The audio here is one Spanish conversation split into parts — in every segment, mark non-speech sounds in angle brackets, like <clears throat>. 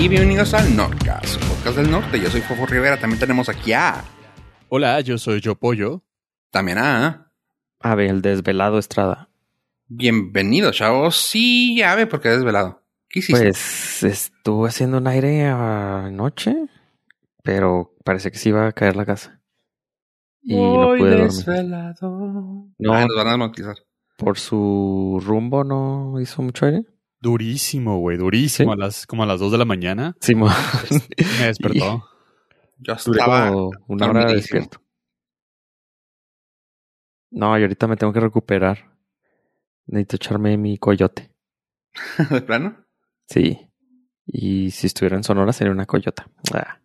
y bienvenidos al Nordcast, podcast del norte. Yo soy Fofo Rivera, también tenemos aquí a... Hola, yo soy Yo Pollo. También a... Ave, el desvelado Estrada. Bienvenido, chavos. Sí, Ave, porque desvelado. ¿Qué hiciste? Pues estuve haciendo un aire anoche, pero parece que sí iba a caer la casa. Y no pude dormir. desvelado. No. Ah, nos van a desmonetizar. Por su rumbo no hizo mucho aire. Durísimo, güey, durísimo. Sí. A las, como a las 2 de la mañana Sí, me despertó. <laughs> Yo estaba... como una hora despierto. No, y ahorita me tengo que recuperar. Necesito echarme mi coyote. <laughs> ¿De plano? Sí. Y si estuviera en Sonora sería una coyota. Ah.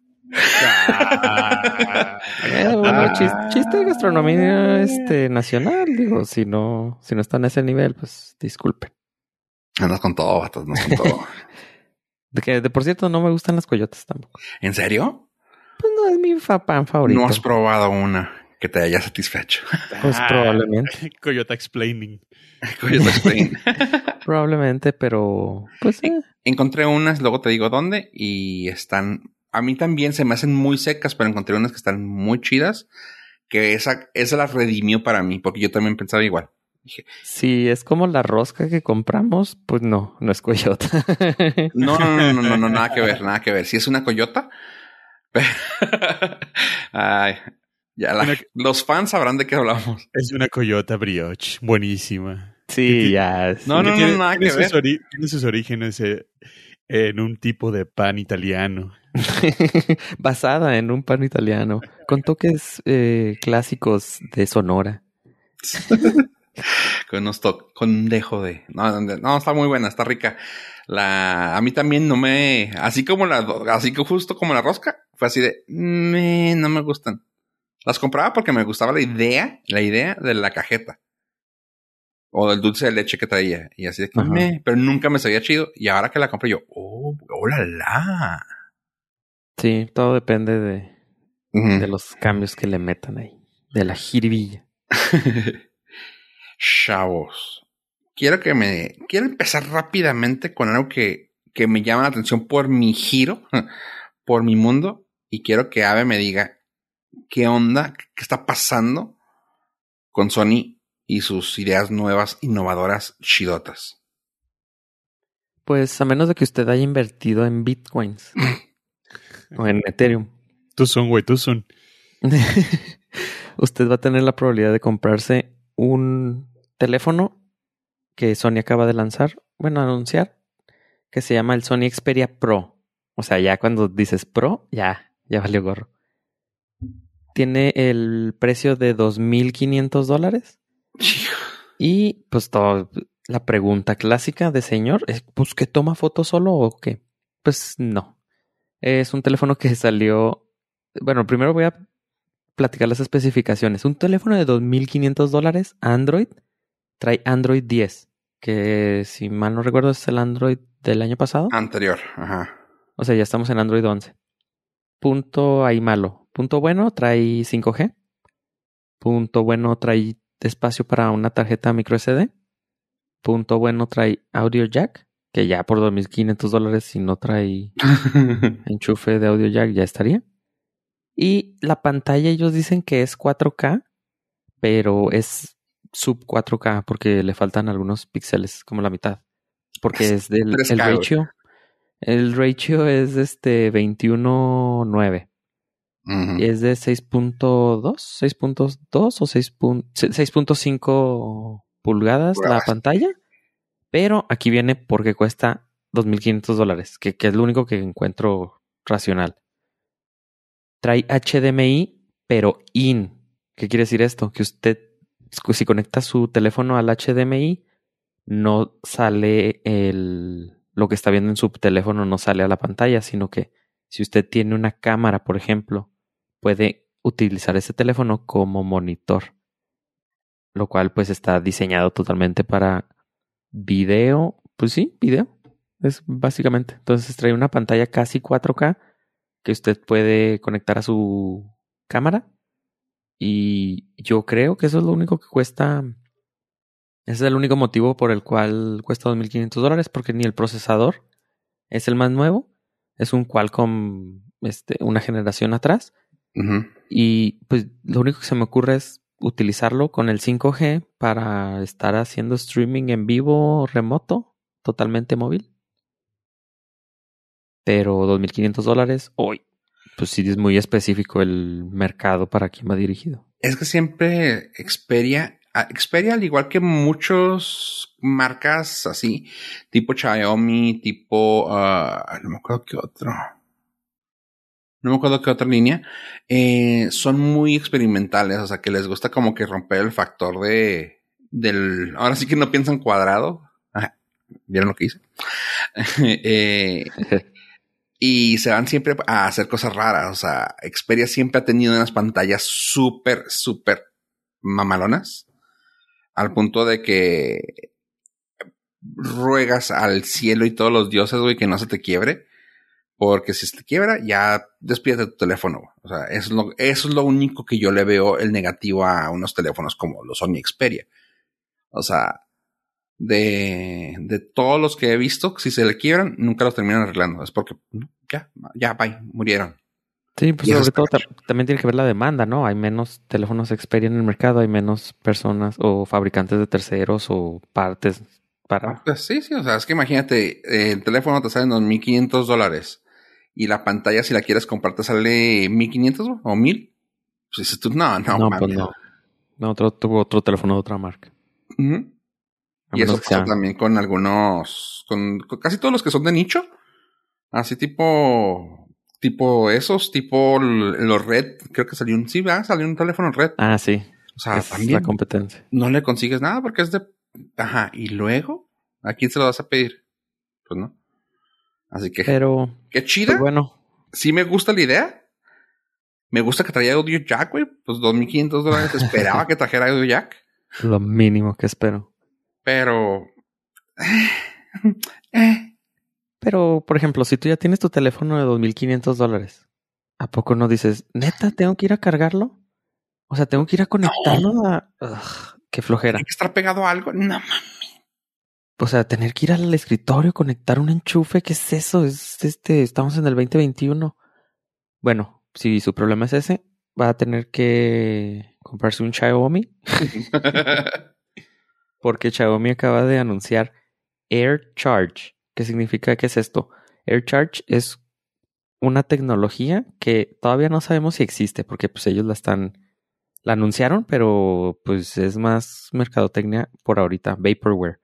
Eh, bueno, Ah. chis- chiste de gastronomía este, nacional, digo, si no, si no está en ese nivel, pues disculpen. Andas con todo, vatos, andas con todo. <laughs> De que, de por cierto, no me gustan las coyotas tampoco. ¿En serio? Pues no es mi fa- pan favorito. No has probado una que te haya satisfecho. <laughs> Pues Ah, probablemente. <laughs> Coyota explaining. Coyote Spain. Probablemente, pero pues eh, Encontré unas, luego te digo dónde, y están. A mí también se me hacen muy secas, pero encontré unas que están muy chidas. Que esa, esa las redimió para mí, porque yo también pensaba igual. Dije, si es como la rosca que compramos, pues no, no es coyota. <laughs> no, no, no, no, no, no, nada que ver, nada que ver. Si es una coyota. <laughs> Ay, ya la- Una- los fans sabrán de qué hablamos. Es una Coyota brioche. Buenísima. sí, ya. No, no, no, tiene, nada tiene que ver. ori- tiene sus orígenes eh, en un tipo de pan italiano. <laughs> Basada en un pan italiano, con toques eh, clásicos de Sonora. <laughs> con unos to- con un dejo de no, no, está muy buena, está rica. La a mí también no me así como la así que justo como la rosca, fue así de me, no me gustan. Las compraba porque me gustaba la idea, la idea de la cajeta. O del dulce de leche que traía. Y así de que me, pero nunca me sabía chido. Y ahora que la compré yo, oh, oh la la. Sí, todo depende de, de los cambios que le metan ahí, de la jiribilla. <laughs> Chavos, quiero que me. Quiero empezar rápidamente con algo que, que me llama la atención por mi giro, <laughs> por mi mundo. Y quiero que Ave me diga qué onda, qué está pasando con Sony y sus ideas nuevas, innovadoras, chidotas. Pues a menos de que usted haya invertido en bitcoins <laughs> o en Ethereum, Tú son, güey, tú son. <laughs> usted va a tener la probabilidad de comprarse un teléfono que Sony acaba de lanzar, bueno, anunciar, que se llama el Sony Xperia Pro. O sea, ya cuando dices Pro, ya, ya valió gorro. Tiene el precio de 2.500 dólares. Y pues todo, la pregunta clásica de señor es, pues que toma fotos solo o qué? Pues no. Es un teléfono que salió, bueno, primero voy a platicar las especificaciones. Un teléfono de 2.500 dólares, Android, trae Android 10, que si mal no recuerdo es el Android del año pasado. Anterior, ajá. O sea, ya estamos en Android 11. Punto ahí malo. Punto bueno, trae 5G. Punto bueno, trae espacio para una tarjeta micro SD. Punto bueno, trae audio jack, que ya por 2.500 dólares si no trae <laughs> enchufe de audio jack ya estaría. Y la pantalla ellos dicen que es 4K, pero es sub 4K porque le faltan algunos píxeles, como la mitad. Porque es del 3K, el güey. ratio. El ratio es este 21.9. Ujú. Es de 6.2, 6.2 o 6 pun- 6.5 pulgadas la pantalla. Pero aquí viene porque cuesta 2.500 dólares, que, que es lo único que encuentro racional. Trae HDMI, pero in. ¿Qué quiere decir esto? Que usted, si conecta su teléfono al HDMI, no sale el, lo que está viendo en su teléfono, no sale a la pantalla, sino que si usted tiene una cámara, por ejemplo, puede utilizar ese teléfono como monitor. Lo cual pues está diseñado totalmente para video. Pues sí, video. Es básicamente. Entonces trae una pantalla casi 4K que usted puede conectar a su cámara. Y yo creo que eso es lo único que cuesta. Ese es el único motivo por el cual cuesta 2.500 dólares, porque ni el procesador es el más nuevo, Es un Qualcomm, este, una generación atrás. Y pues lo único que se me ocurre es utilizarlo con el 5G para estar haciendo streaming en vivo remoto, totalmente móvil. Pero 2.500 dólares hoy. Pues sí es muy específico el mercado para quien va dirigido. Es que siempre Xperia, Xperia al igual que muchos marcas así, tipo Xiaomi, tipo, ah, no me acuerdo qué otro, no me acuerdo qué otra línea, eh, son muy experimentales, o sea que les gusta como que romper el factor de, del, ahora sí que no piensan cuadrado, <laughs> Ajá, ¿vieron lo que hice? <laughs> eh, <laughs> y se van siempre a hacer cosas raras. O sea, Xperia siempre ha tenido unas pantallas súper, súper mamalonas. Al punto de que ruegas al cielo y todos los dioses, güey, que no se te quiebre. Porque si se te quiebra, ya despídete tu teléfono. O sea, eso es, lo, es lo único que yo le veo el negativo a unos teléfonos como los Sony Xperia. O sea, de, de todos los que he visto, si se le quiebran, nunca los terminan arreglando. Es porque ya, ya, bye, murieron. Sí, pues sobre todo ta- también tiene que ver la demanda, ¿no? Hay menos teléfonos Xperia en el mercado, hay menos personas o fabricantes de terceros o partes para... Pues sí, sí, o sea, es que imagínate, eh, el teléfono te sale en 2.500 dólares y la pantalla, si la quieres comprar, te sale 1.500 güey, o 1.000. Pues dices tú, no, no, No, pues no. No, otro, tuvo otro teléfono de otra marca. A Y eso pasa sea- también con algunos, con, con casi todos los que son de nicho. Así tipo, tipo esos, tipo los red, creo que salió un, sí, ¿verdad? salió un teléfono red. Ah, sí. O sea, es también la competencia. no le consigues nada porque es de, ajá, y luego, ¿a quién se lo vas a pedir? Pues no. Así que, Pero, qué chida. pues bueno, sí me gusta la idea. Me gusta que traía audio jack, güey. Pues 2.500 dólares. <laughs> Esperaba que trajera audio jack. lo mínimo que espero. Pero... <sighs> eh, Pero, por ejemplo, si tú ya tienes tu teléfono de 2.500 dólares, ¿a poco no dices, neta, tengo que ir a cargarlo? O sea, tengo que ir a conectarlo a... Ugh, qué flojera. ¿Tiene que estar pegado a algo? No, mames. O sea, tener que ir al escritorio, conectar un enchufe, ¿qué es eso? Es este, estamos en el 2021. Bueno, si su problema es ese, va a tener que comprarse un Xiaomi, <laughs> porque Xiaomi acaba de anunciar Air Charge. ¿Qué significa que es esto? Air Charge es una tecnología que todavía no sabemos si existe, porque pues ellos la están, la anunciaron, pero pues es más mercadotecnia por ahorita, vaporware.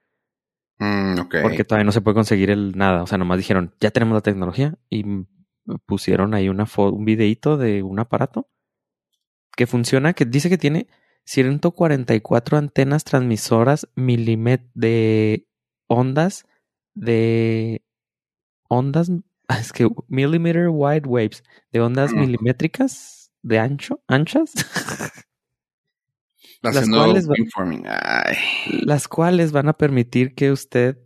Mm. Porque todavía no se puede conseguir el nada. O sea, nomás dijeron, ya tenemos la tecnología y pusieron ahí una un videito de un aparato que funciona, que dice que tiene 144 antenas transmisoras de ondas de ondas, <laughs> es que millimeter wide waves, de ondas milimétricas de ancho, anchas, las cuales va- las cuales van a permitir que usted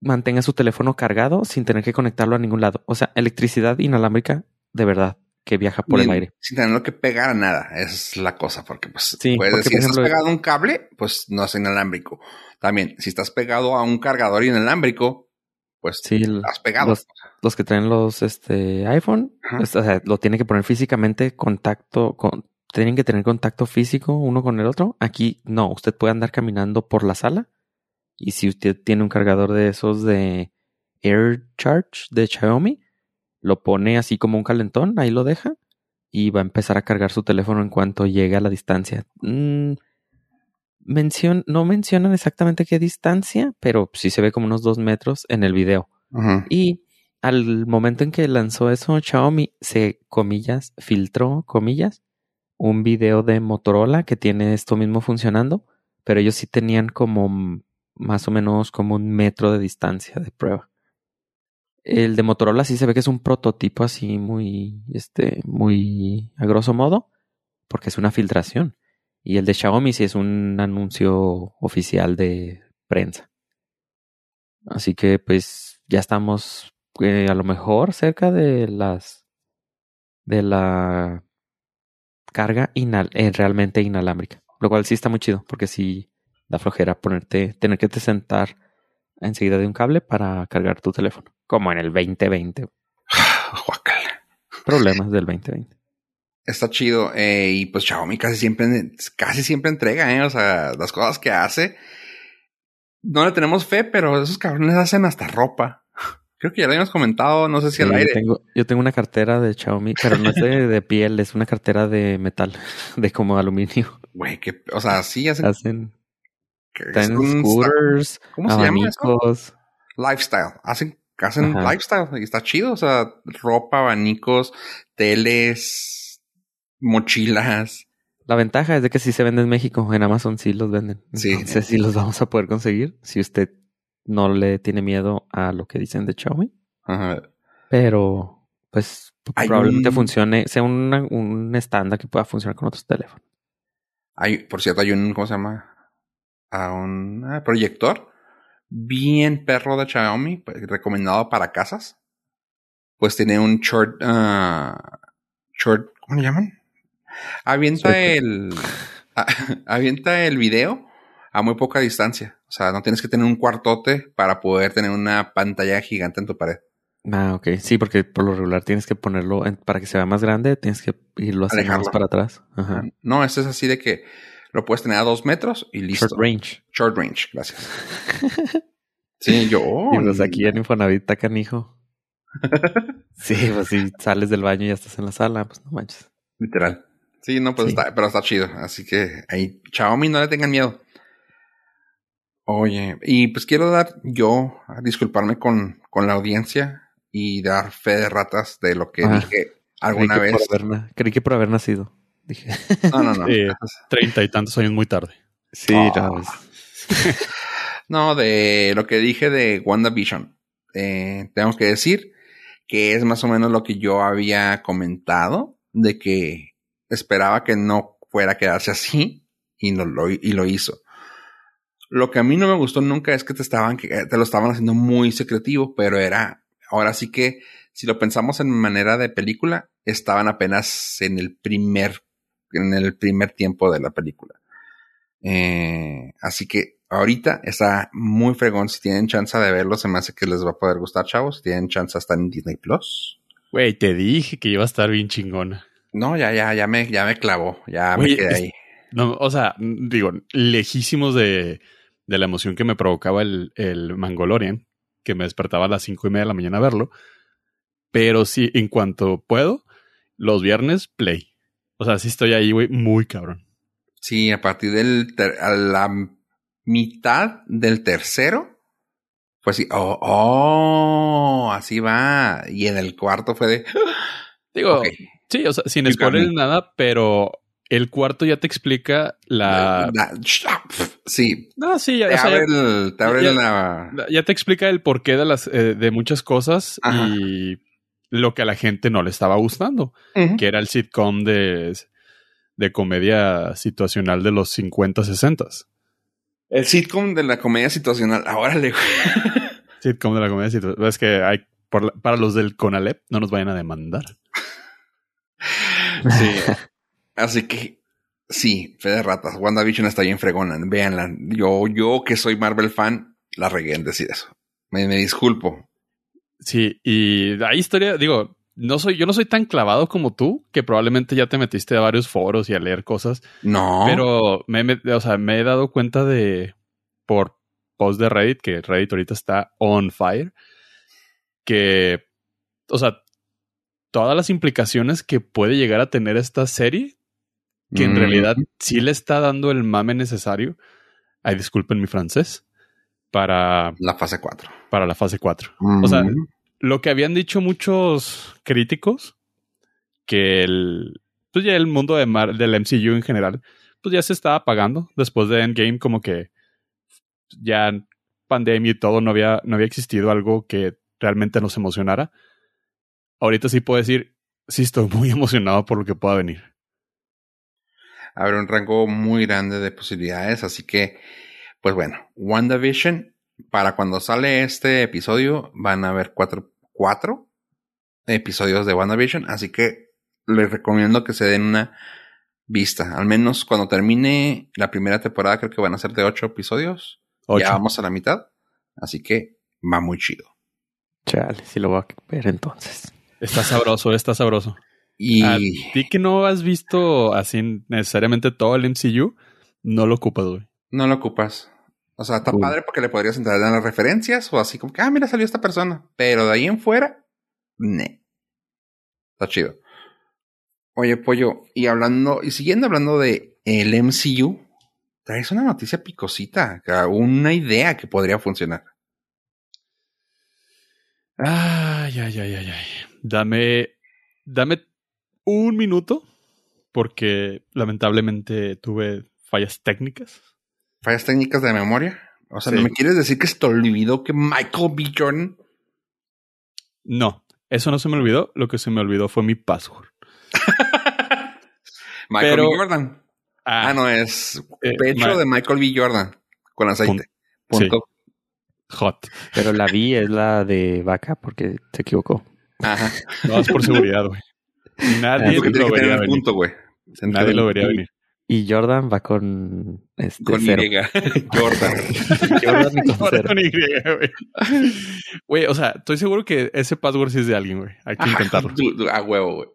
mantenga su teléfono cargado sin tener que conectarlo a ningún lado. O sea, electricidad inalámbrica de verdad que viaja por el aire. Sin tenerlo que pegar a nada. Esa es la cosa. Porque, pues, Sí, puedes porque, decir, por si estás pegado a un cable, pues no es inalámbrico. También, si estás pegado a un cargador inalámbrico, pues Sí, estás pegado. los, los que traen los este iPhone, Ajá. pues, o sea, lo tienen que poner físicamente contacto con tienen que tener contacto físico uno con el otro. Aquí no, usted puede andar caminando por la sala y si usted tiene un cargador de esos de Air Charge de Xiaomi, lo pone así como un calentón, ahí lo deja y va a empezar a cargar su teléfono en cuanto llegue a la distancia. Mm, mencion- no mencionan exactamente qué distancia, pero sí se ve como unos dos metros en el video. Y al momento en que lanzó eso, Xiaomi se, comillas, filtró, comillas, un video de Motorola que tiene esto mismo funcionando, pero ellos sí tenían como más o menos como un metro de distancia de prueba. El de Motorola sí se ve que es un prototipo así muy, este, muy a grosso modo, porque es una filtración. Y el de Xiaomi sí es un anuncio oficial de prensa. Así que pues ya estamos eh, a lo mejor cerca de las de la carga inal eh, realmente inalámbrica. Lo cual sí está muy chido, porque sí da flojera ponerte, tener que te sentar enseguida de un cable para cargar tu teléfono. Como en el 2020. <sighs> Guácala. Problemas del 2020. Está chido. eh, y pues Xiaomi casi siempre, casi siempre entrega, ¿eh? O sea, las cosas que hace. No le tenemos fe, pero esos cabrones hacen hasta ropa. Creo que ya lo habíamos comentado, no sé si Sí, al yo, aire. tengo, yo tengo una cartera de Xiaomi, pero no es de, de piel, es una cartera de metal, <laughs> de como aluminio. Güey, que, o sea, sí hacen. Hacen, scooters, ¿Cómo se llama eso? abanicos. Lifestyle. Hacen, hacen Ajá. lifestyle y está chido. O sea, ropa, abanicos, teles, mochilas. La ventaja es de que sí se vende en México, en Amazon sí los venden. Sí. Entonces sí los vamos a poder conseguir si usted no le tiene miedo a lo que dicen de Xiaomi. Ajá. Pero, pues, Hay probablemente un- funcione, sea una- un estándar que pueda funcionar con otros teléfonos. Hay, por cierto, hay un, ¿cómo se llama? A un ah, proyector bien perro de Xiaomi, pues, recomendado para casas. Pues tiene un short, ah, short, ¿cómo le llaman? Avienta Short. el, <laughs> avienta el video a muy poca distancia. O sea, no tienes que tener un cuartote para poder tener una pantalla gigante en tu pared. Ah, ok. Sí, porque por lo regular tienes que ponerlo en- para que se vea más grande, tienes que irlo haciendo más para atrás. Ajá. No, este es así de que lo puedes tener a dos metros y listo. Short range. Short range, gracias. <laughs> Sí, yo. y pues aquí en Infonavit está canijo. <laughs> sí, pues si sales del baño y ya estás en la sala, pues no manches. Literal. Sí, no, pues Sí. está, pero está chido. Así que ahí, Xiaomi, no le tengan miedo. Oye, y pues quiero dar yo a disculparme con, con la audiencia y dar fe de ratas de lo que Ah, dije alguna creí, vez. haber, creí que por haber nacido. Dije. No, no, no. Sí. Treinta y tantos años muy tarde. Sí, Ah. no, pues, <laughs> No, de lo que dije de WandaVision. Eh, tengo que decir que es más o menos lo que yo había comentado, de que esperaba que no fuera a quedarse así y, no lo, y lo hizo. Lo que a mí no me gustó nunca es que te estaban, que te lo estaban haciendo muy secretivo, pero era, ahora sí que, si lo pensamos en manera de película, estaban apenas en el primer, en el primer tiempo de la película. Eh, así que ahorita está muy fregón. Si tienen chance de verlo, se me hace que les va a poder gustar, chavos. Si tienen chance, está en Disney Plus. Güey, te dije que iba a estar bien chingona. No, ya, ya, ya me, ya me clavó. Ya me quedé es- ahí. No, o sea, digo, lejísimos de, de la emoción que me provocaba el, el Mangolorian, que me despertaba a las cinco y media de la mañana a verlo. Pero sí, en cuanto puedo, los viernes, play. O sea, sí estoy ahí, güey, muy cabrón. Sí, a partir del, a la mitad del tercero, pues sí, oh, oh, así va. Y en el cuarto fue de, <gasps> Digo, sí, o sea, sin spoiler nada, pero el cuarto ya te explica la... sí, No, sí, ya, te o sea, abre, el, te abre ya- la, ya te explica el porqué de las eh, de muchas cosas Ajá. y lo que a la gente no le estaba gustando, que era el sitcom de, de comedia situacional de los 50, 60. el sitcom de la comedia situacional. Ahora le <laughs> Sitcom de la comedia situacional. Es que hay, por la- para los del Conalep, no nos vayan a demandar. <laughs> Sí. Así que sí, fe de ratas. WandaVision está bien fregona. Véanla. Yo, yo que soy Marvel fan, la regué en decir eso. Me, me disculpo. Sí, y hay historia, digo, no soy, yo no soy tan clavado como tú, que probablemente ya te metiste a varios foros y a leer cosas, No. pero me, me- o sea, me he dado cuenta de, por post de Reddit, que Reddit ahorita está on fire, que, o sea, todas las implicaciones que puede llegar a tener esta serie, que en Mm, realidad sí le está dando el mame necesario, ay, disculpen mi francés, para, La fase 4. para la fase 4. O sea, lo que habían dicho muchos críticos, que el, pues ya el mundo de Mar- del MCU en general, pues ya se estaba apagando después de Endgame, como que ya pandemia y todo, no había, no había existido algo que realmente nos emocionara. Ahorita sí puedo decir, sí estoy muy <laughs> emocionado por lo que pueda venir. Habrá un rango muy grande de posibilidades. Así que, pues bueno, WandaVision, para cuando sale este episodio, van a haber cuatro, cuatro episodios de WandaVision. Así que les recomiendo que se den una vista. Al menos cuando termine la primera temporada, creo que van a ser de ocho episodios. Ocho. Ya vamos a la mitad. Así que va muy chido. Chale, si lo voy a ver entonces. Está sabroso, está sabroso. Y A ti que no has visto así necesariamente todo el MCU, no lo ocupas, güey. no lo ocupas. O sea, está padre porque le podrías entrar en las referencias o así como que, ah, mira, salió esta persona. Pero de ahí en fuera, ne. Está chido. Oye, pollo, y hablando, y siguiendo hablando de el MCU, traes una noticia picosita, una idea que podría funcionar. Ay, ay, ay, ay, ay. Dame, dame un minuto, porque lamentablemente tuve fallas técnicas. Fallas técnicas de memoria. O sea, Sí. ¿no me quieres decir que se te olvidó que Michael B. Jordan? No, eso no se me olvidó. Lo que se me olvidó fue mi password. <laughs> Michael Pero- B. Jordan. Ah, no, es Eh, pecho Ma- de Michael B. Jordan con aceite. Pun- Punto. Hot. Pero la vi es la de vaca porque se equivocó. Ajá. No, es por seguridad, güey. <laughs> Nadie tiene lo vería venir. punto, Nadie lo vería venir. Y Jordan va con este Con cero. Y. <laughs> Jordan. Jordan con Ahora cero. con Y, güey. Güey, o sea, estoy seguro que ese password sí es de alguien, güey. Hay que intentarlo. A huevo, güey.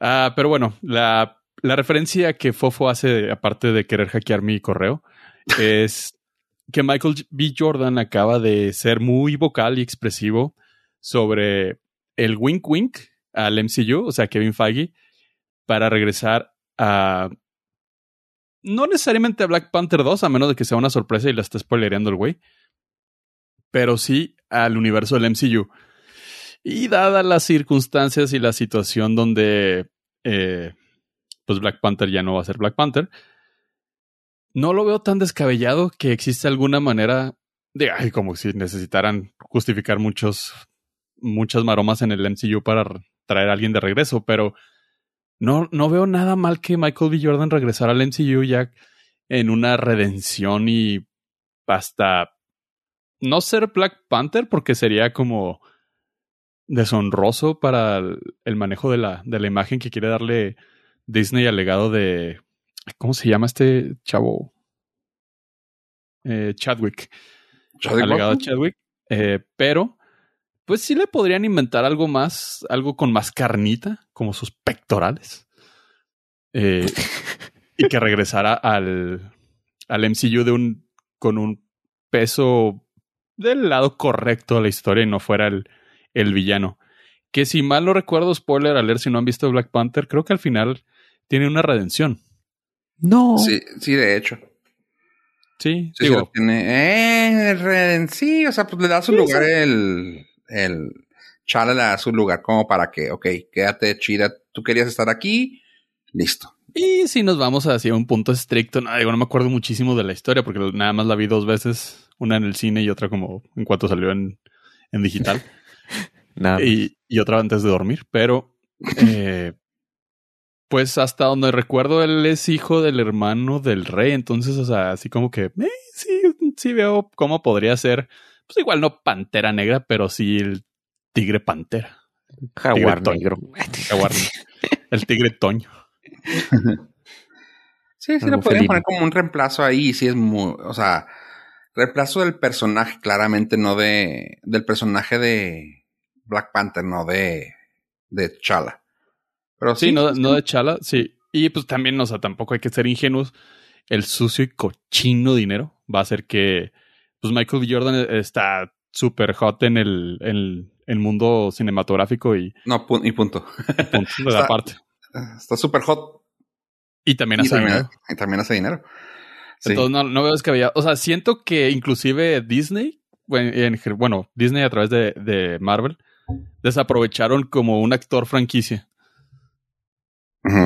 Ah, pero bueno, la, la referencia que Fofo hace, aparte de querer hackear mi correo, es que Michael B. Jordan acaba de ser muy vocal y expresivo sobre el wink wink al MCU, o sea, Kevin Feige, para regresar a. No necesariamente a Black Panther 2, a menos de que sea una sorpresa y la esté spoilereando el güey. Pero sí al universo del MCU. Y dadas las circunstancias y la situación donde eh, pues Black Panther ya no va a ser Black Panther, no lo veo tan descabellado que existe alguna manera de, como si necesitaran justificar muchos, muchas maromas en el MCU para traer a alguien de regreso, pero no, no veo nada mal que Michael B. Jordan regresara al MCU ya en una redención y hasta no ser Black Panther porque sería como deshonroso para el, manejo de la, de la imagen que quiere darle Disney al legado de ¿cómo se llama este chavo? Eh, Chadwick. Chadwick Al legado de. Chadwick. Eh, pero, pues sí le podrían inventar algo más, algo con más carnita, como sus pectorales. Eh, <laughs> y que regresara al, al MCU de un, con un peso del lado correcto de la historia y no fuera el, el villano. Que si mal no recuerdo, spoiler al leer si no han visto Black Panther, creo que al final tiene una redención. No. Sí, sí, de hecho. Sí, Sí, digo, tiene. Eh, sí, o sea, pues le da su Sí, lugar el. El. Chala le da su lugar como para que, ok, quédate chida. Tú querías estar aquí. Listo. Y si nos vamos hacia un punto estricto, no, digo, no me acuerdo muchísimo de la historia porque nada más la vi dos veces, una en el cine y otra como en cuanto salió en, en digital <laughs> Nada. y, y otra antes de dormir, pero eh, pues hasta donde recuerdo él es hijo del hermano del rey, entonces, o sea, así como que eh, sí, sí veo cómo podría ser, pues igual no pantera negra, pero sí el tigre pantera, Jaguar Tigre negro. jaguar, el tigre toño. <laughs> Sí, sí, Algo lo podrían poner como un reemplazo ahí. Sí, es muy. O sea, reemplazo del personaje, claramente, no de. Del personaje de Black Panther, no de. De Chala. Pero sí, Sí, no, no de chala, sí. Y pues también, o sea, tampoco hay que ser ingenuos. El sucio y cochino dinero va a hacer que pues Michael B. Jordan está súper hot en el, en el mundo cinematográfico y No, pu- y punto. punto, de la Está- parte. Está súper hot. Y también Y hace también, dinero. y también hace dinero. Sí. Entonces no, no veo descabellado. O sea, siento que inclusive Disney, bueno, en- bueno, Disney a través de, de Marvel, desaprovecharon como un actor franquicia.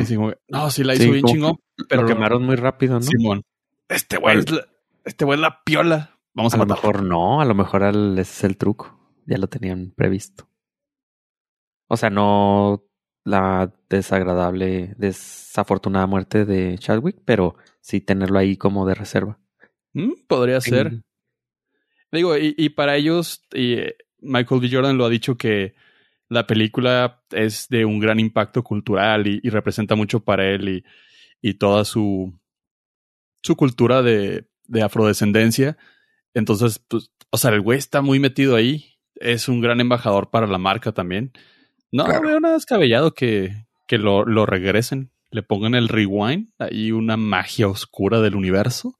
Y como, no, sí la hizo Sí, bien chingón, Pero pero lo quemaron muy rápido, ¿no? Simón. Este güey es la, este güey es la piola. Vamos a, a lo mejor no, a lo mejor ese es el truco. Ya lo tenían previsto. O sea, no la desagradable, desafortunada muerte de Chadwick, pero sí tenerlo ahí como de reserva. Mm, Podría ser. Sí. Digo, y, y para ellos, y, eh, Michael B. Jordan lo ha dicho que la película es de un gran impacto cultural y, y representa mucho para él y, y toda su, su cultura de, de afrodescendencia. Entonces, pues, o sea, el güey está muy metido ahí. Es un gran embajador para la marca también. No Claro. veo nada descabellado que, que lo, lo regresen. Le pongan el rewind, ahí una magia oscura del universo.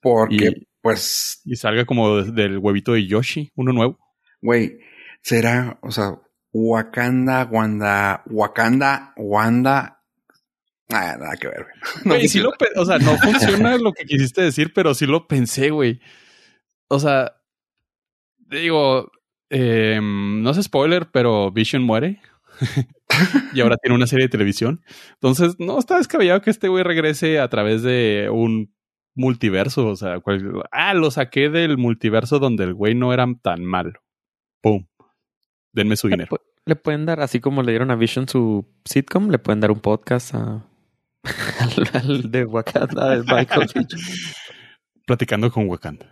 Porque, Y- pues, Y salga como de- del huevito de Yoshi, uno nuevo. güey, será, o sea, Wakanda, Wanda, Wakanda, Wanda. Ah, nada que ver, güey. <laughs> No Güey, sí lo o sea, no <laughs> funciona lo que quisiste decir, pero sí lo pensé, güey. O sea, digo, eh, no es spoiler, pero Vision muere. <laughs> y ahora tiene una serie de televisión. Entonces, no está descabellado que este güey regrese a través de un multiverso. O sea, cual- ah, lo saqué del multiverso donde el güey no era tan malo. Pum. Denme su dinero. le pueden dar, así como le dieron a Vision su sitcom, le pueden dar un podcast a, <laughs> al, al de Wakanda de Michael. <laughs> Platicando con Wakanda.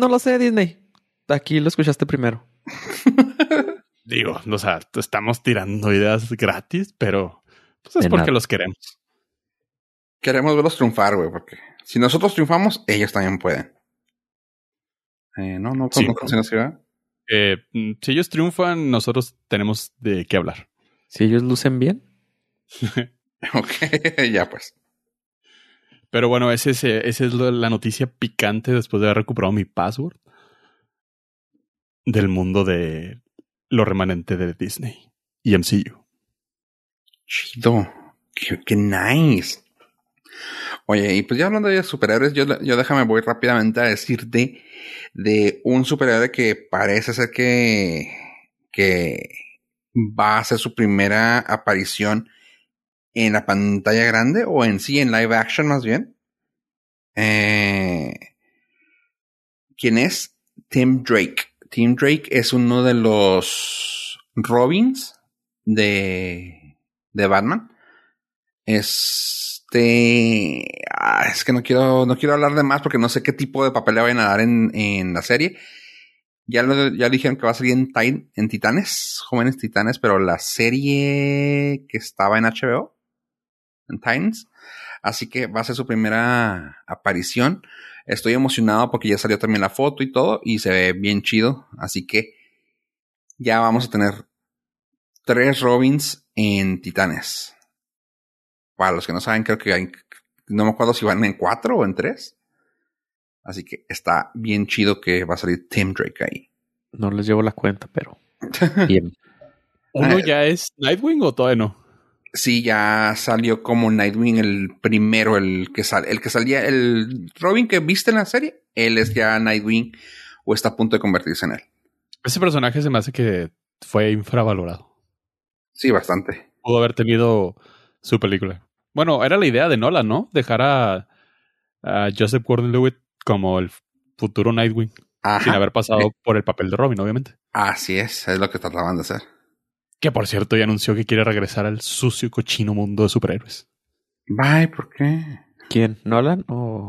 No lo sé, Disney. Aquí lo escuchaste primero. <laughs> Digo, o sea, estamos tirando ideas gratis, pero pues es De porque nada. los queremos. Queremos verlos triunfar, güey, porque si nosotros triunfamos, ellos también pueden. Eh, no, no, Sí. Eh, mm, si ellos triunfan, nosotros tenemos de qué hablar. Si ellos lucen bien, <laughs> <laughs> Ok, ya pues. Pero bueno, ese es, eh, esa la noticia picante después de haber recuperado mi password del mundo de lo remanente de Disney y MCU. Chido. Qué, qué nice. Oye, y pues ya hablando de superhéroes, yo, yo déjame voy rápidamente a decirte de un superhéroe que parece ser que, que va a hacer su primera aparición en la pantalla grande o en sí, en live action más bien. Eh, ¿Quién es? Tim Drake. Tim Drake es uno de los Robins de, de Batman. Este. ah, es que no quiero, no quiero hablar de más porque no sé qué tipo de papel le vayan a dar en, en la serie. Ya, ya dijeron que va a salir en, en Titanes, Jóvenes Titanes, pero la serie que estaba en HBO, en Titans. Así que va a ser su primera aparición. Estoy emocionado porque ya salió también la foto y todo y se ve bien chido. Así que ya vamos a tener tres Robins en Titanes. Para los que no saben, creo que hay, no me acuerdo si van en cuatro o en tres. Así que está bien chido que va a salir Tim Drake ahí. no les llevo la cuenta, pero <laughs> bien. ¿Uno Ah, ya es Nightwing o todavía no? Sí, ya salió como Nightwing el primero, el que sale, el que salía, el Robin que viste en la serie, él es ya Nightwing o está a punto de convertirse en él. Ese personaje se me hace que fue infravalorado. Sí, bastante. Pudo haber tenido su película. Bueno, era la idea de Nolan, ¿no? Dejar a, a Joseph Gordon-Levitt como el futuro Nightwing, Ajá. sin haber pasado <laughs> por el papel de Robin, obviamente. Así es, es lo que trataban de hacer. Que por cierto ya anunció que quiere regresar al sucio y cochino mundo de superhéroes. Bye, ¿por qué? ¿Quién? ¿Nolan o...?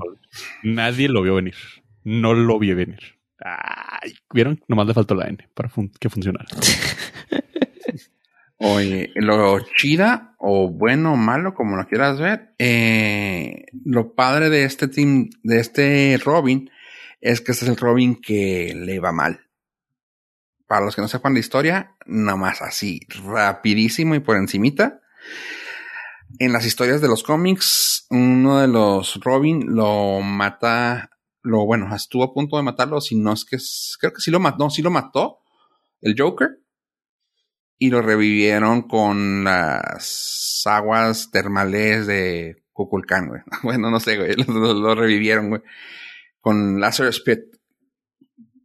Nadie lo vio venir. No lo vi venir. Ay, ¿vieron? Nomás le faltó la N para fun- que funcionara. <laughs> Oye, lo chida o bueno o malo, como lo quieras ver, eh, lo padre de este team, de este Robin, es que este es el Robin que le va mal. Para los que no sepan la historia, nomás así, rapidísimo y por encimita. En las historias de los cómics, uno de los Robin lo mata, lo bueno, estuvo a punto de matarlo, si no es que, creo que sí lo mató, no, sí lo mató el Joker y lo revivieron con las aguas termales de Kukulcán, güey. <laughs> Bueno, no sé, güey. <laughs> Lo- lo revivieron, güey. Con Lazarus Pit.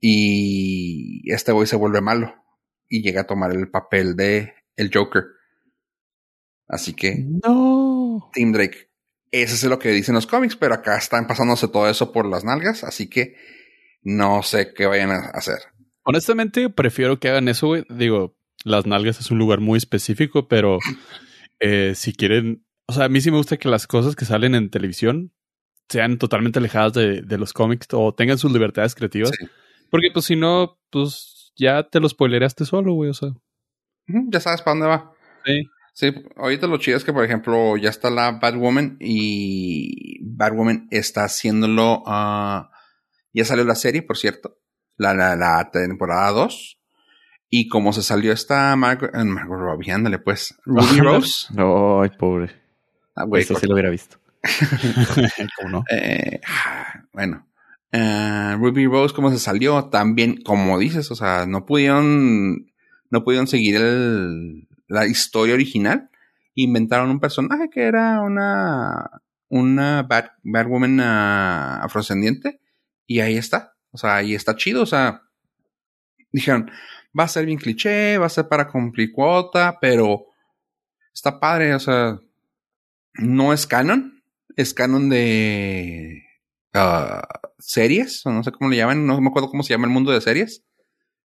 Y este güey se vuelve malo. Y llega a tomar el papel de el Joker. Así que, No. Tim Drake. Ese es lo que dicen los cómics, pero acá están pasándose todo eso por las nalgas. Así que no sé qué vayan a hacer. Honestamente, prefiero que hagan eso, güey. Digo, las nalgas es un lugar muy específico, pero eh, si quieren, o sea, a mí sí me gusta que las cosas que salen en televisión sean totalmente alejadas de, de los cómics o tengan sus libertades creativas. Sí. Porque pues si no, pues ya te lo spoilereaste solo, güey. O sea, Ya sabes para dónde va. sí. Sí, ahorita lo chido es que, por ejemplo, ya está la Batwoman y Batwoman está haciéndolo, ah, Ya salió la serie, por cierto. La, la, la temporada 2. Y como se salió esta Margot, eh, Margot Robbie, ándale pues. Ruby <laughs> Rose. Ay, pobre. Ah, güey, Eso sí lo hubiera visto. <laughs> ¿Cómo no? Eh, ah, bueno. Eh, Ruby Rose, como se salió, también, como dices, o sea, no pudieron, no pudieron seguir el, la historia original. Inventaron un personaje que era una, una bad, Batwoman ah, afrodescendiente. Y ahí está. O sea, ahí está chido. O sea, dijeron, va a ser bien cliché, va a ser para cumplir cuota, pero está padre. O sea, no es canon. Es canon de ah, series, o no sé cómo le llaman, no me acuerdo cómo se llama el mundo de series,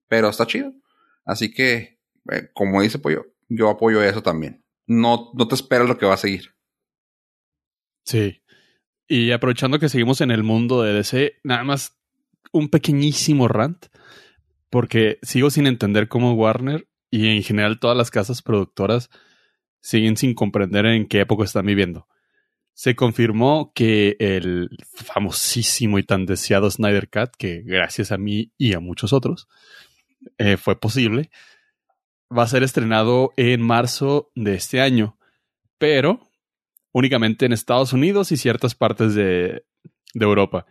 pero está chido. Así que, eh, como dice Pollo, yo apoyo eso también. No, no te esperas lo que va a seguir. Sí. Y aprovechando que seguimos en el mundo de DC, nada más un pequeñísimo rant, porque sigo sin entender cómo Warner y en general todas las casas productoras siguen sin comprender en qué época están viviendo. Se confirmó que el famosísimo y tan deseado Snyder Cut, que gracias a mí y a muchos otros eh, fue posible, va a ser estrenado en marzo de este año, pero únicamente en Estados Unidos y ciertas partes de, Europa.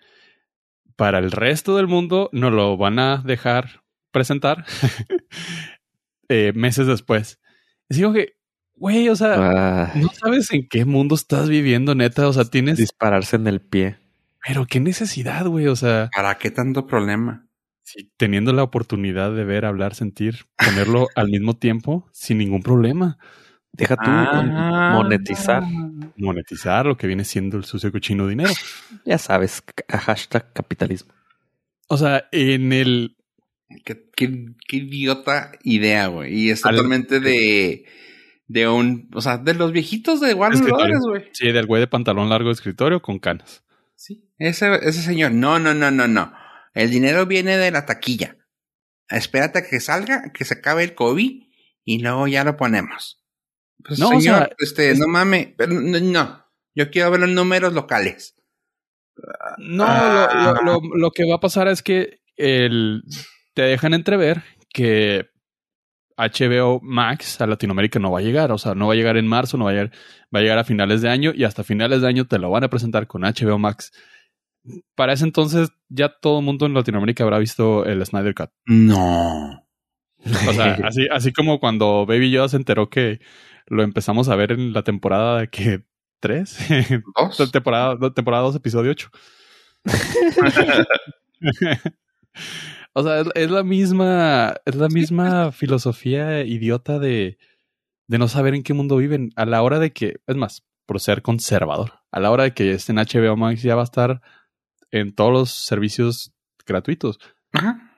Para el resto del mundo no lo van a dejar presentar <laughs> eh, meses después. Digo que, güey, o sea, Ah, no sabes en qué mundo estás viviendo, neta. O sea, tienes. dispararse en el pie. Pero qué necesidad, güey. O sea, ¿Para qué tanto problema? si teniendo la oportunidad de ver, hablar, sentir, ponerlo <laughs> al mismo tiempo, sin ningún problema. Deja tú Ah. monetizar. Monetizar lo que viene siendo el sucio cochino dinero. Ya sabes, hashtag capitalismo. O sea, en el. Qué, qué- qué idiota idea, güey. Y es Al- totalmente de, de un, o sea, de los viejitos de Warner. Brothers, güey. Sí, del güey de pantalón largo de escritorio con canas. Sí. Ese, ese señor, no, no, no, no, no. El dinero viene de la taquilla. Espérate a que salga, que se acabe el COVID y luego ya lo ponemos. Pues, No, o señor, sea, este, es- no mames, pero no, no. Yo quiero ver los números locales. No, Ah. lo, lo- lo- lo que va a pasar es que el, te dejan entrever que HBO Max a Latinoamérica no va a llegar. O sea, no va a llegar en marzo, no va a llegar, va a llegar a finales de año y hasta finales de año te lo van a presentar con HBO Max. Para ese entonces ya todo el mundo en Latinoamérica habrá visto el Snyder Cut. No. O sea, <laughs> así, así como cuando Baby Yoda se enteró que lo empezamos a ver en la temporada de que tres, <laughs> Dos. temporada, temporada 2, episodio 8. <laughs> o sea, es, es la misma, es la misma <laughs> filosofía idiota de, de no saber en qué mundo viven. A la hora de que, es más, por ser conservador, a la hora de que esté en HBO Max ya va a estar en todos los servicios gratuitos. Ajá.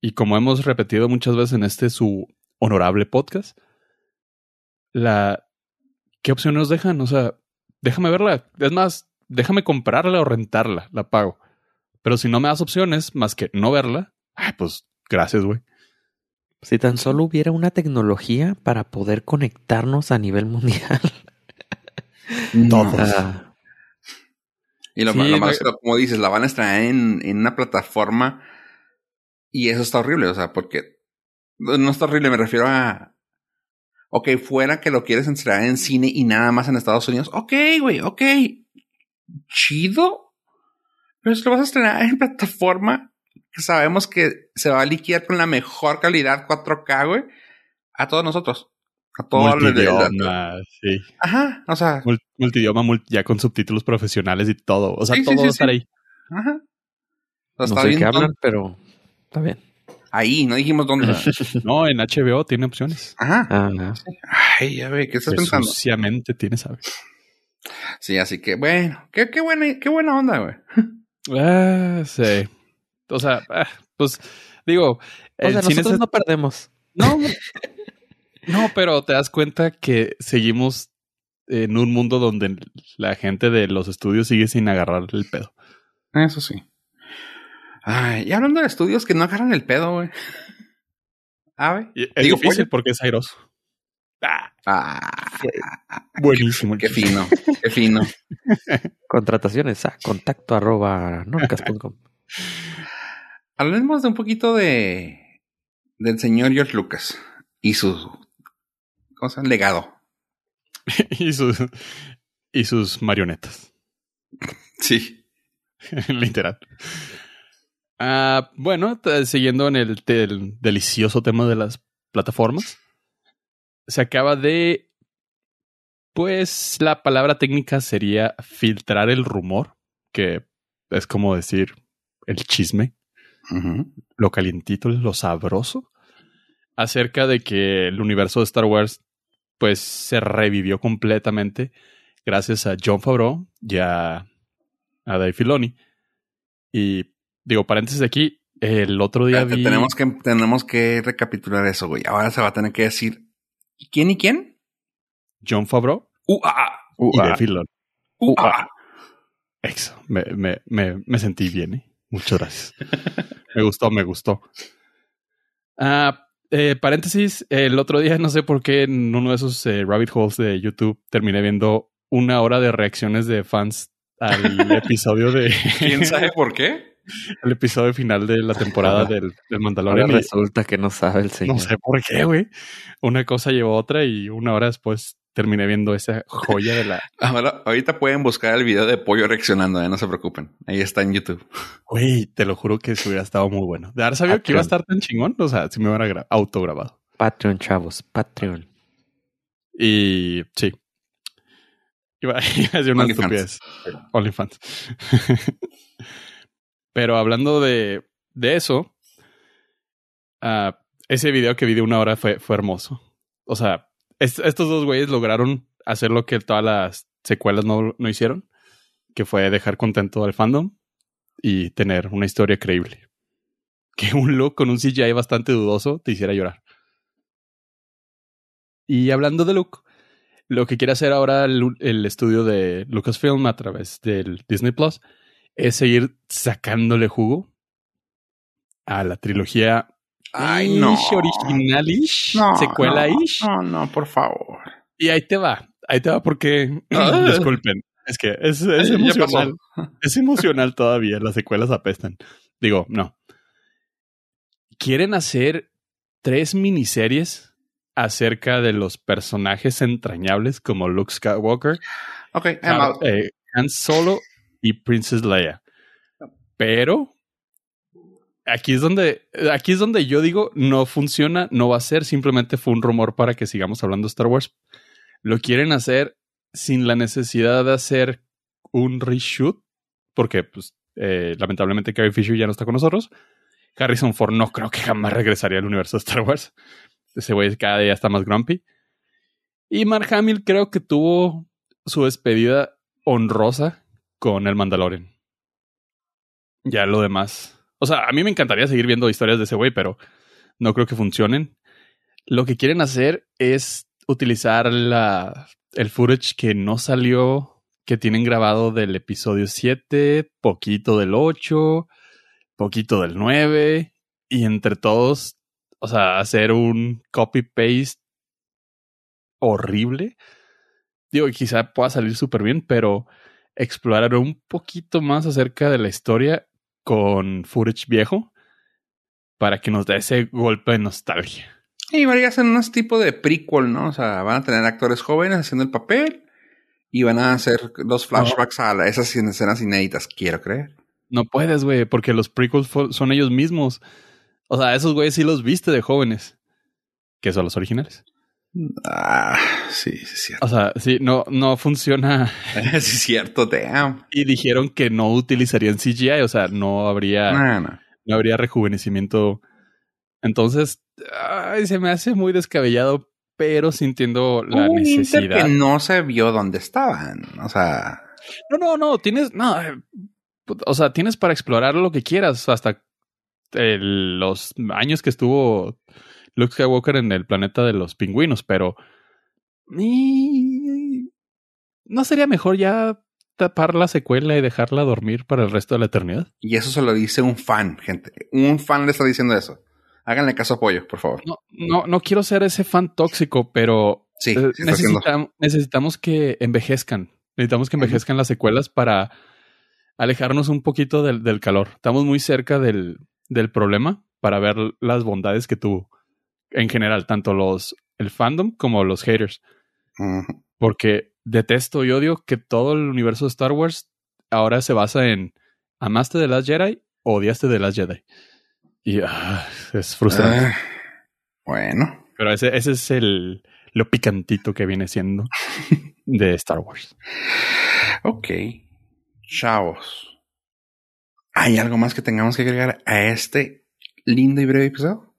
Y como hemos repetido muchas veces en este su honorable podcast, la ¿qué opciones nos dejan? O sea, déjame verla. Es más, déjame comprarla o rentarla, la pago. Pero si no me das opciones más que no verla, ay, pues gracias, güey. Si tan solo hubiera una tecnología para poder conectarnos a nivel mundial. <laughs> No. Ah, Y lo, Sí, lo malo no- es que, como dices, la van a estrenar en, en una plataforma y eso está horrible, o sea, porque no está horrible, me refiero a... Ok, fuera que lo quieres estrenar en cine y nada más en Estados Unidos. Ok, güey, ok. Chido. Pero si lo vas a estrenar en plataforma que sabemos que se va a liquidar con la mejor calidad 4K, güey, a todos nosotros. A todos los de- Multidioma, sí. Ajá, o sea, Mul- multidioma, mul- ya con subtítulos profesionales y todo. O sea, Sí, todo sí, va a estar sí. ahí. ajá. O sea, no está sé bien qué hablan, pero está bien. Ahí, no dijimos dónde. <laughs> No, en HBO tiene opciones. Ajá. Ah, Ay, ya ve, ¿qué estás pensando? Suciamente tiene, ¿sabes? Sí, así que, bueno, qué, qué buena, qué buena onda, güey. <laughs> Ah, sí. O sea, ah, pues digo, o sea, nosotros no perdemos. no, no, pero te das cuenta que seguimos en un mundo donde la gente de los estudios sigue sin agarrar el pedo. Eso sí. Ay, y hablando de estudios que no agarran el pedo, güey. Y Es Digo, difícil porque es airoso. Ah, Ah, buenísimo. qué fino, qué fino. <laughs> Contrataciones a contacto arroba norcas.com. Hablemos de un poquito de del señor George Lucas y su ¿cómo se llama? legado. <laughs> y, sus, y sus marionetas. Sí. <laughs> Literal. Ah, bueno, siguiendo en el, el delicioso tema de las plataformas, se acaba de, pues la palabra técnica sería filtrar el rumor, que es como decir el chisme, lo calientito, lo sabroso, acerca de que el universo de Star Wars, pues se revivió completamente gracias a John Favreau y a, a Dave Filoni. Y digo, paréntesis aquí, el otro día Espérate, vi... tenemos que tenemos que recapitular eso, güey. Ahora se va a tener que decir ¿quién y quién? John Favreau Uh, ah, y uh, ah. Eso, me, me, me, me sentí bien, ¿eh? Muchas gracias. <laughs> me gustó, me gustó. Ah, eh, paréntesis, el otro día no sé por qué en uno de esos eh, rabbit holes de YouTube terminé viendo una hora de reacciones de fans al <laughs> episodio de... ¿Quién sabe por qué? El episodio final de la temporada del, del Ahora Mandalorian. y resulta que no sabe el señor. no sé por qué, güey. Una cosa llevó a otra y una hora después terminé viendo esa joya de la... <laughs> Ahora, ahorita pueden buscar el video de pollo reaccionando, ¿eh? no se preocupen. Ahí está en YouTube. Güey, te lo juro que eso hubiera estado muy bueno. De haber sabido que iba a estar tan chingón, o sea, si me hubiera gra- autograbado. Patreon, chavos, Patreon. Y sí. Iba, <laughs> iba a decir una OnlyFans. estupidez. OnlyFans. <laughs> Pero hablando de, de eso, ah, ese video que vi de una hora fue, fue hermoso. O sea, est- estos dos güeyes lograron hacer lo que todas las secuelas no, no hicieron, que fue dejar contento al fandom y tener una historia creíble. <laughs> Que un look con un CGI bastante dudoso te hiciera llorar. Y hablando de Luke, lo que quiere hacer ahora el estudio de Lucasfilm a través del Disney Plus es seguir sacándole jugo a la trilogía Ay, no. ish, original-ish, No, secuela-ish. No, no, por favor. Y ahí te va, ahí te va porque, Ah. <laughs> <clears throat> disculpen, es que es, emocional. Es emocional todavía, las secuelas apestan. Digo, no. Quieren hacer tres miniseries acerca de los personajes entrañables como Luke Skywalker, Ok, I'm Han, out. eh, Han Solo y Princess Leia. Pero aquí es donde aquí es donde yo digo no funciona, no va a ser, simplemente fue un rumor para que sigamos hablando de Star Wars. Lo quieren hacer sin la necesidad de hacer un reshoot, porque pues eh, lamentablemente Carrie Fisher ya no está con nosotros. Harrison Ford no creo que jamás regresaría al universo de Star Wars. Ese güey cada día está más grumpy. Y Mark Hamill creo que tuvo su despedida honrosa con el Mandalorian. Ya lo demás. O sea, a mí me encantaría seguir viendo historias de ese güey, pero no creo que funcionen. Lo que quieren hacer es utilizar la, el footage que no salió, que tienen grabado del episodio 7, poquito del 8, poquito del 9, y entre todos, o sea, hacer un copy-paste horrible. Digo, quizá pueda salir súper bien, pero explorar un poquito más acerca de la historia con footage viejo para que nos dé ese golpe de nostalgia. Y varía a ser un tipo de prequel, ¿no? O sea, van a tener actores jóvenes haciendo el papel y van a hacer los flashbacks a esas escenas inéditas, quiero creer. No puedes, güey, porque los prequels son ellos mismos. O sea, esos güeyes sí los viste de jóvenes. Que son los originales. Ah, sí, sí, es cierto. O sea, sí, no, no funciona. <laughs> sí, es cierto, damn. Y dijeron que no utilizarían CGI, o sea, no habría, No, habría rejuvenecimiento. Entonces, ay, se me hace muy descabellado, pero sintiendo la necesidad. que no se vio dónde estaban. O sea, No, no, no, tienes, no, eh, o sea, tienes para explorar lo que quieras hasta los años que estuvo Luke Skywalker en el planeta de los pingüinos, pero no sería mejor ya tapar la secuela y dejarla dormir para el resto de la eternidad. y eso se lo dice un fan, gente. Un fan le está diciendo eso. Háganle caso a Pollo, por favor. No, no, no quiero ser ese fan tóxico, pero Sí, Eh, sí necesitam- necesitamos que envejezcan. Necesitamos que envejezcan las secuelas para alejarnos un poquito del, del calor. Estamos muy cerca del, del problema para ver las bondades que tuvo. En general, tanto los el fandom como los haters. Porque detesto y odio que todo el universo de Star Wars ahora se basa en amaste de Last Jedi, odiaste de Last Jedi. Y ah, es frustrante. Ah, bueno, Pero ese, ese es el lo picantito que viene siendo <laughs> de Star Wars. ok. Chavos. ¿Hay algo más que tengamos que agregar a este lindo y breve episodio?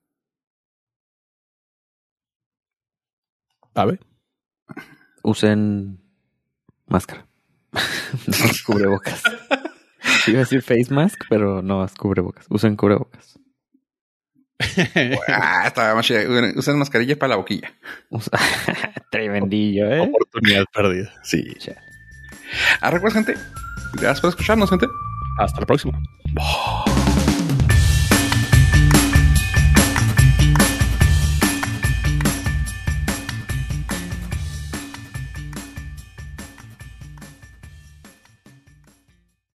A ver. Usen máscara. <laughs> no cubrebocas. Iba a decir face mask, pero no es cubrebocas. Usen cubrebocas. <laughs> ah, estaba más chido. Usen- mascarilla para la boquilla. Usa- <laughs> Tremendillo, ¿eh? Oportunidad perdida. Sí. Ah, recuerda, gente. Gracias por escucharnos, gente. Hasta la próxima. Bye.